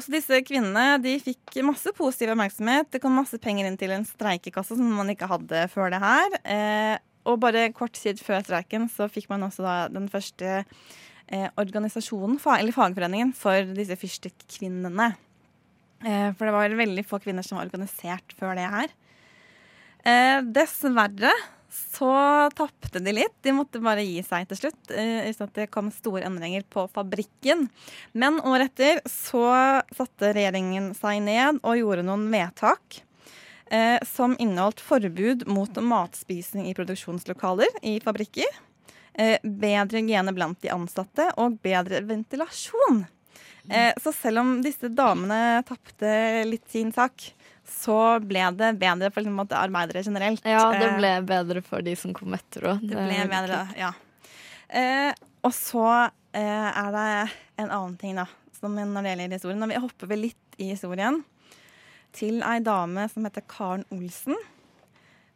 Også disse kvinnene de fikk masse positiv oppmerksomhet. Det kom masse penger inn til en streikekasse som man ikke hadde før det her. Eh, og bare kort tid før streiken så fikk man også da den første eh, organisasjonen, eller fagforeningen, for disse fyrstikkvinnene. Eh, for det var veldig få kvinner som var organisert før det her. Eh, dessverre så tapte de litt. De måtte bare gi seg til slutt. eh, uten at det kom store endringer på fabrikken. Men året etter så satte regjeringen seg ned og gjorde noen vedtak. Eh, som inneholdt forbud mot matspising i produksjonslokaler i fabrikker. Eh, bedre hygiene blant de ansatte og bedre ventilasjon. Eh, så selv om disse damene tapte litt sin sak, så ble det bedre for liksom, arbeidere generelt. Ja, det Eh, ble bedre for de som kom etter òg. det ble bedre, ja. Eh, og så eh, er det en annen ting, da, som når det gjelder historien. Og vi hopper vel litt i historien til ei dame som heter Karen Olsen.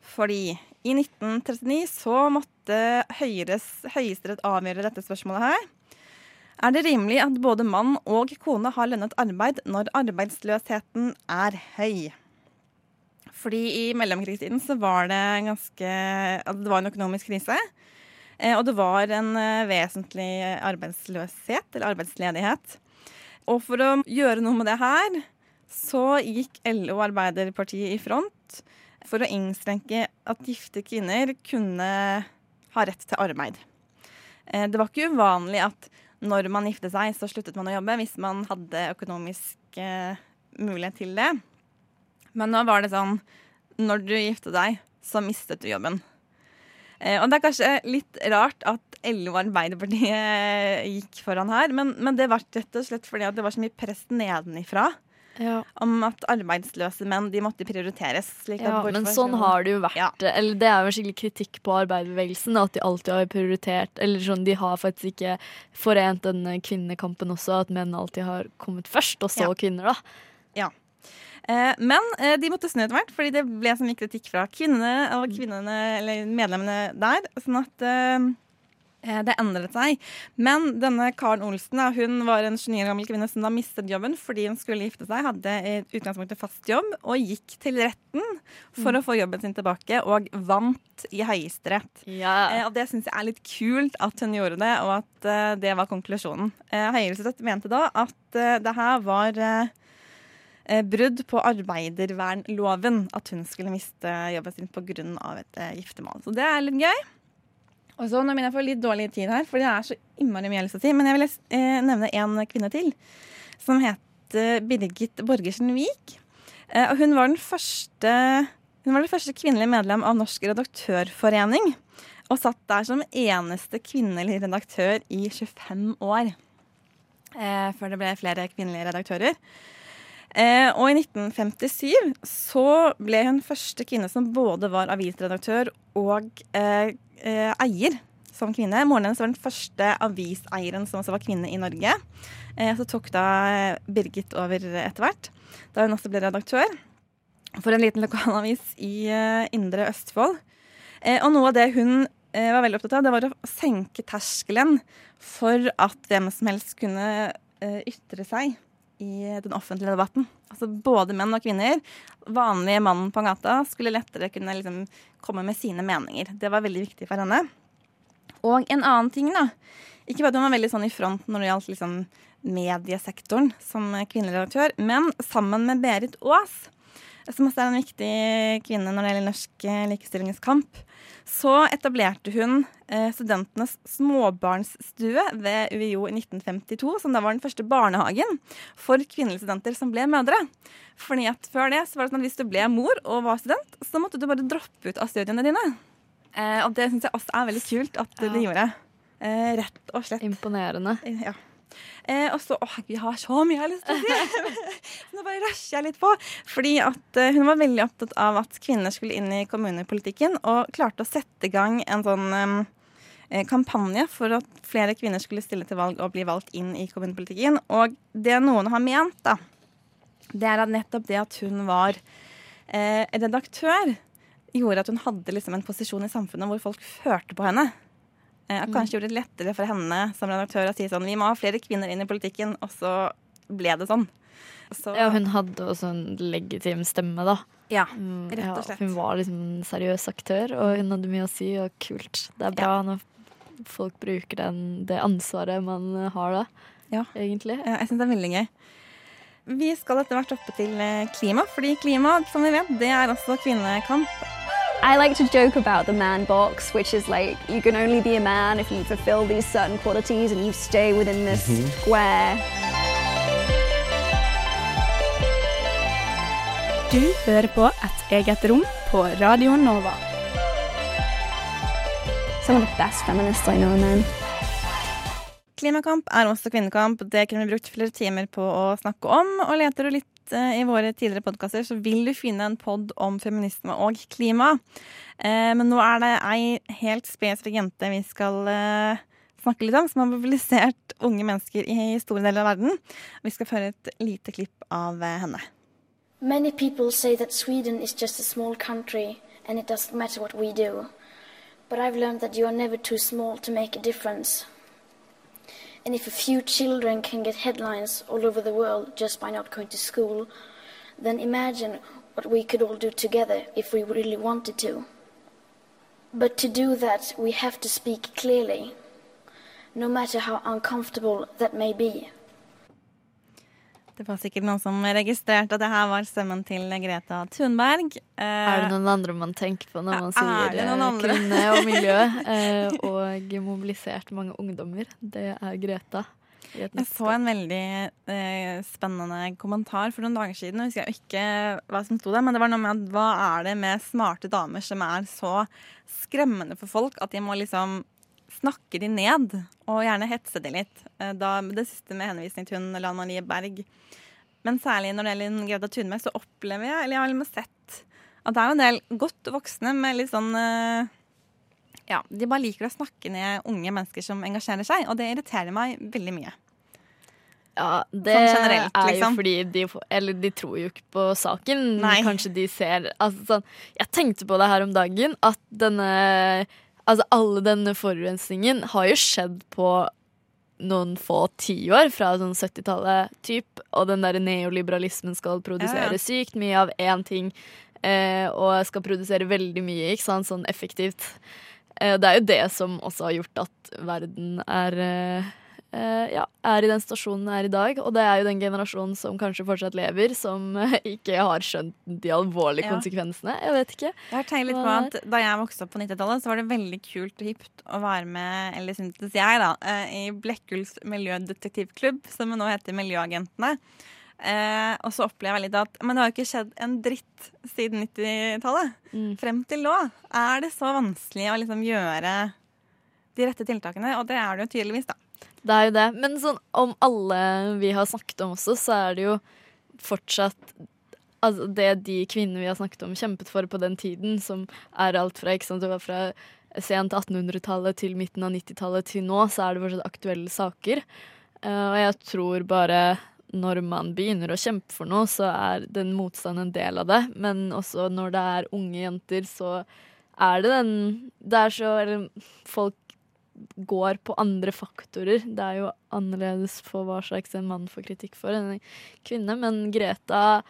Fordi i 1939 så måtte Høyres, Høyesterett avgjøre dette spørsmålet her. Er det rimelig at både mann og kone har lønnet arbeid når arbeidsløsheten er høy? Fordi i mellomkrigstiden så var det ganske Det var en økonomisk krise. Eh, og det var en eh, vesentlig arbeidsløshet, eller arbeidsledighet. Og for å gjøre noe med det her, så gikk LO Arbeiderpartiet i front for å innskrenke at gifte kvinner kunne ha rett til arbeid. Eh, det var ikke uvanlig at når man giftet seg, så sluttet man å jobbe hvis man hadde økonomisk mulighet til det. Men nå var det sånn Når du gifta deg, så mistet du jobben. Eh, og det er kanskje litt rart at LO og Arbeiderpartiet gikk foran her, men, men det var rett og slett fordi at det var så mye press nedenifra om at arbeidsløse menn de måtte prioriteres. Ja, men sånn har det jo vært. Eller det er jo en skikkelig kritikk på arbeiderbevegelsen. At de alltid har prioritert Eller sånn, de har faktisk ikke forent denne kvinnekampen også. At menn alltid har kommet først, og så Ja. kvinner, da. Ja. Eh, men eh, de måtte snu etter hvert, fordi det ble så mye kritikk fra kvinnene og kvinnene, eller medlemmene der. Sånn at eh, det endret seg. Men denne Karen Olsen hun var en 29 år gammel kvinne som da mistet jobben fordi hun skulle gifte seg, hadde i utgangspunktet fast jobb, og gikk til retten for Mm. å få jobben sin tilbake, og vant i Høyesterett. Ja. og det syns jeg er litt kult at hun gjorde det, og at det var konklusjonen. Høyesterett mente da at det her var brudd på arbeidervernloven at hun skulle miste jobben sin pga. et eh, giftermål. Så det er litt gøy. Og så Nå begynner jeg å litt dårlig tid her, for det er så innmari mye å si. Men jeg vil eh, nevne en kvinne til, som heter Birgit Borgersen Wiik. Eh, og hun var den første hun var det første kvinnelige medlem av Norsk redaktørforening. Og satt der som eneste kvinnelig redaktør i 25 år. Eh, før det ble flere kvinnelige redaktører. Eh, og i 1957 så ble hun første kvinne som både var avisredaktør og eh, eh, eier. som kvinne. Moren hennes var den første aviseieren som også var kvinne i Norge. Eh, så tok da Birgit over etter hvert, da hun også ble redaktør for en liten lokalavis i eh, Indre Østfold. Eh, og noe av det hun eh, var veldig opptatt av, det var å senke terskelen for at hvem som helst kunne eh, ytre seg i den offentlige debatten. Altså både menn og kvinner. Vanlige mannen på gata skulle lettere kunne liksom komme med sine meninger. Det var veldig viktig for henne. Og en annen ting, da. Ikke bare at hun var veldig sånn i front når det gjaldt liksom mediesektoren som kvinneredaktør, men sammen med Berit Aas, også er en viktig kvinne når det gjelder norsk eh, likestillingskamp, så etablerte hun eh, studentenes småbarnsstue ved UiO i 1952, som da var den første barnehagen for kvinnelige studenter som ble mødre. Fordi at Før det så var det sånn at hvis du ble mor og var student, så måtte du bare droppe ut av studiene dine. Eh, og det syns jeg også er veldig kult at Ja. de gjorde. Rett og slett. Imponerende. Ja. Eh, og så Åh, vi har så mye jeg har lyst til å si! *laughs* Nå bare rusher jeg litt på. Fordi at eh, hun var veldig opptatt av at kvinner skulle inn i kommunepolitikken, og klarte å sette i gang en sånn eh, kampanje for at flere kvinner skulle stille til valg og bli valgt inn i kommunepolitikken. Og det noen har ment, da, det er at nettopp det at hun var eh, redaktør, gjorde at hun hadde liksom en posisjon i samfunnet hvor folk hørte på henne. Eh, har kanskje gjort det lettere for henne som redaktør å si sånn Vi må ha flere kvinner inn i politikken, og så ble det sånn. Så, Ja, hun hadde også en legitim stemme, da. Ja, Mm, rett og ja, hun var liksom en seriøs aktør, og hun hadde mye å si, og kult. Det er bra når folk bruker den, det ansvaret man har da, Ja. egentlig. Ja, jeg syns det er veldig gøy. Vi skal etter hvert oppe til eh, klima, fordi klima, som vi vet, det er også kvinnekamp. I like to joke about the man box, which is like you can only be a man if you fulfill these certain qualities and you stay within this Mhm. square. Du hører på Et eget rom på Radio Nova. Some of the best feminists I know man. Klimakamp er også kvinnekamp. Det kunne vi brukt flere timer på å snakke om. Og leter du litt eh, i våre tidligere podkaster, så vil du finne en pod om feminisme og klima. Eh, men nå er det ei helt spesifikk jente vi skal eh, snakke litt om, som har mobilisert unge mennesker i store deler av verden. Vi skal føre et lite klipp av henne. Many people say that Sweden is just a small country and it doesn't matter what we do. But I've learned that you are never too small to make a difference. And if a few children can get headlines all over the world just by not going to school, then imagine what we could all do together if we really wanted to. But to do that, we have to speak clearly, no matter how uncomfortable that may be. Det var sikkert noen som registrerte at det her var stemmen til Greta Thunberg. Eh, Er det noen andre man tenker på når man er sier eh, kvinne og *laughs* miljø? eh, og mobilisert mange ungdommer. Det er Greta. i Jeg så en veldig eh, spennende kommentar for noen dager siden. Jeg husker ikke hva som sto der, men det var noe med at hva er det med smarte damer som er så skremmende for folk at de må liksom snakke de ned, og gjerne hetse de litt. Eh, da, det siste med henvisning til hun Lan Marie Berg. Men særlig når det gjelder Greta Thunberg, så opplever jeg, eller jeg har liksom sett, at det er en del godt voksne med litt sånn eh, Ja, de bare liker å snakke ned unge mennesker som engasjerer seg, og det irriterer meg veldig mye. Ja, det Sånn generelt, er liksom. jo fordi de, eller de tror jo ikke på saken. Nei. Kanskje de ser altså, sånn, Jeg tenkte på det her om dagen, at denne Altså alle denne forurensningen har jo skjedd på noen få tiår, fra sånn 70-tallet typ, og den der neoliberalismen skal produsere Ja, ja. sykt mye av én ting, eh, og skal produsere veldig mye, ikke sant, sånn effektivt. Eh, det er jo det som også har gjort at verden er eh, eh, ja, er i den stasjonen den er i dag. Og det er jo den generasjonen som kanskje fortsatt lever, som eh, *laughs* ikke har skjønt de alvorlige Ja. konsekvensene. Jeg vet ikke. Jeg har tenkt litt på at Da jeg vokste opp på 90-tallet, så var det veldig kult og hipt å være med eller syntes jeg da, eh, i Blekkuls miljødetektivklubb, som nå heter Miljøagentene. Eh, og så opplever jeg litt at Men det har jo ikke skjedd en dritt siden 90-tallet. Mm. Frem til nå er det så vanskelig å liksom gjøre de rette tiltakene, og det er det jo tydeligvis, da. Det er jo det. Men sånn, om alle vi har snakket om også, så er det jo fortsatt altså det de kvinnene vi har snakket om, kjempet for på den tiden, som er alt fra, ikke sant, det var fra sent 1800-tallet til midten av 90-tallet til nå, så er det fortsatt aktuelle saker. Uh, og jeg tror bare når man begynner å kjempe for noe, så er den motstanden en del av det. Men også når det er unge jenter, så er det den Det er så Eller folk går på andre faktorer. Det er jo annerledes for hva slags en mann får kritikk for enn en kvinne. Men Greta,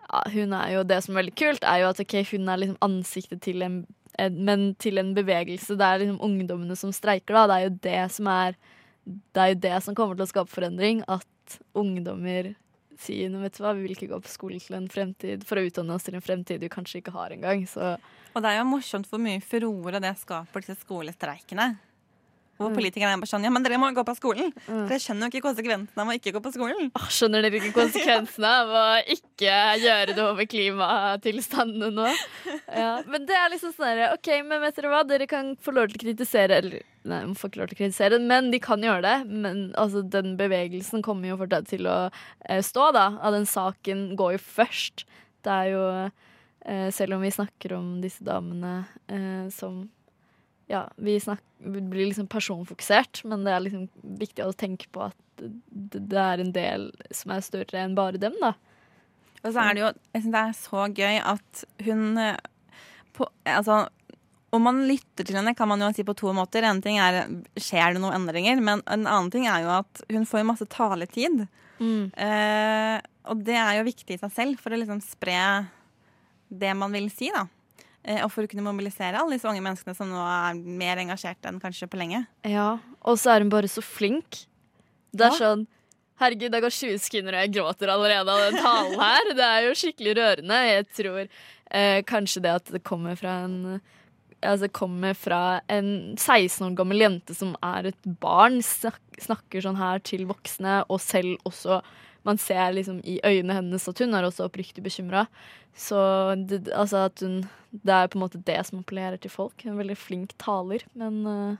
ja, hun er jo det som er veldig kult, er jo at okay, hun er liksom ansiktet til en, en men til en bevegelse. Det er liksom ungdommene som streiker, da. Det er jo det som er Det er jo det som kommer til å skape forandring. At ungdommer sier vet du hva, vi vil ikke gå på skolen til en fremtid for å utdanne oss til en fremtid vi kanskje ikke har engang. Så Og det er jo morsomt hvor mye furore det skaper, disse skolestreikene. Hvor Mm. politikerne er bare sånn Ja, men dere må gå på skolen! Dere skjønner jo ikke konsekvensene av å ikke gå på skolen. Åh, skjønner dere ikke konsekvensene *laughs* av å ikke gjøre noe med klimatilstandene nå? Ja, men det er liksom sånn herre OK, men vet dere hva? Dere kan få lov til å kritisere Eller nei, de får ikke lov til å kritisere, men de kan gjøre det. Men altså, den bevegelsen kommer jo fortsatt til å eh, stå, da. Av den saken går jo først. Det er jo eh, Selv om vi snakker om disse damene eh, som ja, vi, snakker, vi blir liksom personfokusert, men det er liksom viktig å tenke på at det, det er en del som er større enn bare dem, da. Og så er det jo jeg synes det er så gøy at hun eh, på, Altså, om man lytter til henne, kan man jo si på to måter. En ting er skjer det noen endringer, men en annen ting er jo at hun får masse taletid. Eh, og det er jo viktig i seg selv for å liksom spre det man vil si, da. Eh, og for å kunne mobilisere alle disse unge menneskene som nå er mer engasjert enn kanskje på lenge. Ja, og så er hun bare så flink. Det er Ja. sånn Herregud, det går 20 sekunder, og jeg gråter allerede av den talen her. Det er jo skikkelig rørende. Jeg tror eh, kanskje det at det kommer fra en Altså kommer fra en 16 år gammel jente som er et barn, snakker sånn her til voksne, og selv også Man ser liksom i øynene hennes at hun er også oppriktig bekymra. Så det, altså at hun Det er på en måte det som appellerer til folk. Hun er en veldig flink taler, men uh...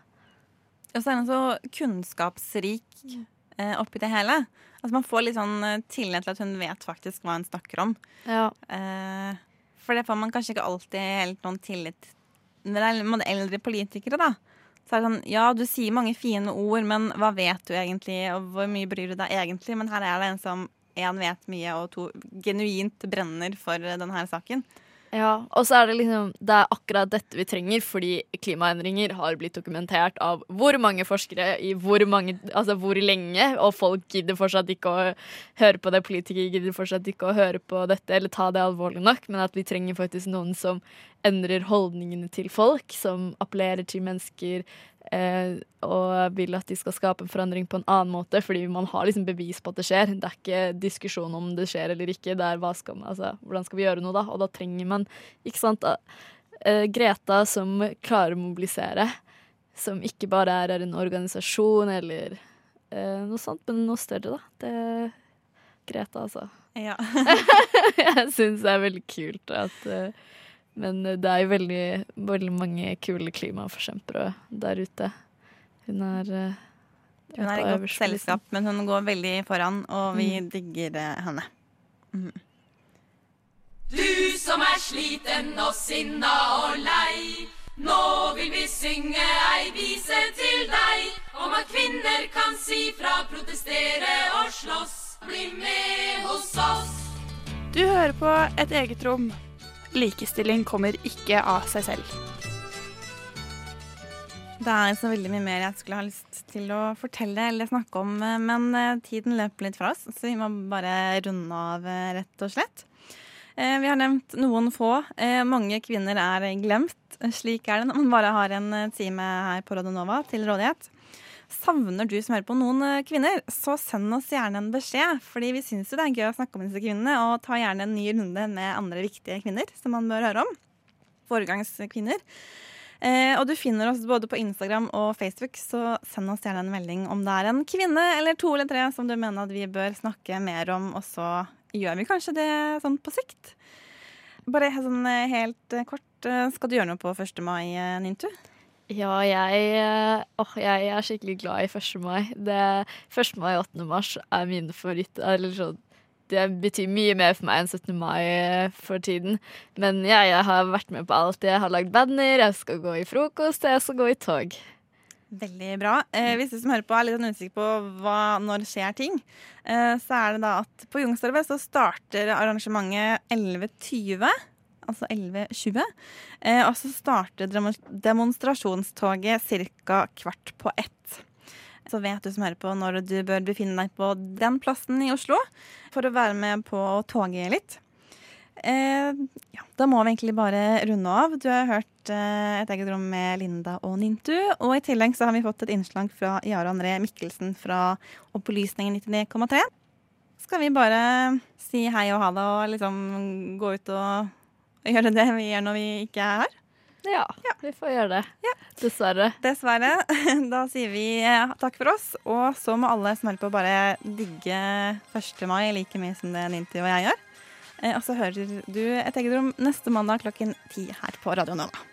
Og så er hun så kunnskapsrik uh, oppi det hele. Altså Man får litt sånn eh, tillit til at hun vet faktisk hva hun snakker om. Ja. Uh, for det får man kanskje ikke alltid helt noen tillit Når det er eldre politikere, da. Så er det sånn, Ja, du sier mange fine ord, men hva vet du egentlig, og hvor mye bryr du deg egentlig? Men her er det en som én vet mye, og to genuint brenner for denne saken. Ja, og så er det liksom Det er akkurat dette vi trenger, fordi klimaendringer har blitt dokumentert av hvor mange forskere i hvor mange Altså hvor lenge, og folk gidder fortsatt ikke å høre på det. Politikere gidder fortsatt ikke å høre på dette eller ta det alvorlig nok, men at vi trenger faktisk noen som endrer holdningene til folk, som appellerer til mennesker eh, og vil at de skal skape en forandring på en annen måte, fordi man har liksom bevis på at det skjer. Det er ikke diskusjon om det skjer eller ikke, det er hva skal man, altså, hvordan skal vi gjøre noe da? Og da trenger man ikke sant, eh, Greta som klarer å mobilisere, som ikke bare er, er en organisasjon eller eh, noe sånt, men noe større, da. Det Greta, altså. Ja. *laughs* jeg syns det er veldig kult at eh, Men det er jo veldig, veldig mange kule klimaforkjempere der ute. Hun er eh, Hun er i godt selskap, men hun går veldig foran, og vi Mm. digger eh, henne. Mm. Du som er sliten og sinna og lei. Nå vil vi synge ei vise til deg om at kvinner kan si fra, protestere og slåss. Bli med hos oss. Du hører på Et eget rom. Likestilling kommer ikke av seg selv. Det er så veldig mye mer jeg skulle ha lyst til å fortelle eller snakke om, eh, men eh, tiden løper litt fra oss, så vi må bare runde av, eh, rett og slett. Vi har nevnt noen få. Mange kvinner er glemt. Slik er det når man bare har en time her på Radionova til rådighet. Savner du som hører på noen eh, kvinner, så send oss gjerne en beskjed. Fordi vi syns jo det er gøy å snakke om disse kvinnene, og ta gjerne en ny runde med andre viktige kvinner som man bør høre om. Foregangskvinner. Eh, og du finner oss både på Instagram og Facebook, så send oss gjerne en melding om det er en kvinne eller to eller tre som du mener at vi bør snakke mer om, og så gjør vi kanskje det sånn på sikt. Bare sånn eh, helt eh, kort, skal du gjøre noe på 1. mai, Nintu? Ja, jeg, eh, åh, jeg er skikkelig glad i 1. mai. Det, 1. mai og 8. mars er mine favoritter. Det betyr mye mer for meg enn 17. mai eh, for tiden. Men ja, jeg har vært med på alt. Jeg har lagd banner, jeg skal gå i frokost, jeg skal gå i tog. Veldig bra. Eh, hvis du som hører på er litt sånn usikker på hva, når skjer ting, eh, så er det da at på Youngstorget så starter arrangementet 11.20. Altså 11.20. Eh, og så starter demonstrasjonstoget ca. kvart på ett. Så vet du som hører på når du bør befinne deg på den plassen i Oslo for å være med på toget litt. Eh, ja, da må vi egentlig bare runde av. Du har hørt eh, Et eget rom med Linda og Nintu. Og i tillegg så har vi fått et innslag fra Jare André Mikkelsen fra Opplysningen 99,3. Skal vi bare si hei og ha det og liksom gå ut og gjøre det vi gjør når vi ikke er her? Ja, vi får gjøre det. Dessverre. Dessverre. *laughs* Da sier vi eh, takk for oss. Og så må alle som hører på, bare digge 1. mai like mye som det Ninti og jeg gjør. Eh, Og så hører du Et eget rom neste mandag klokken ti her på Radio Nova.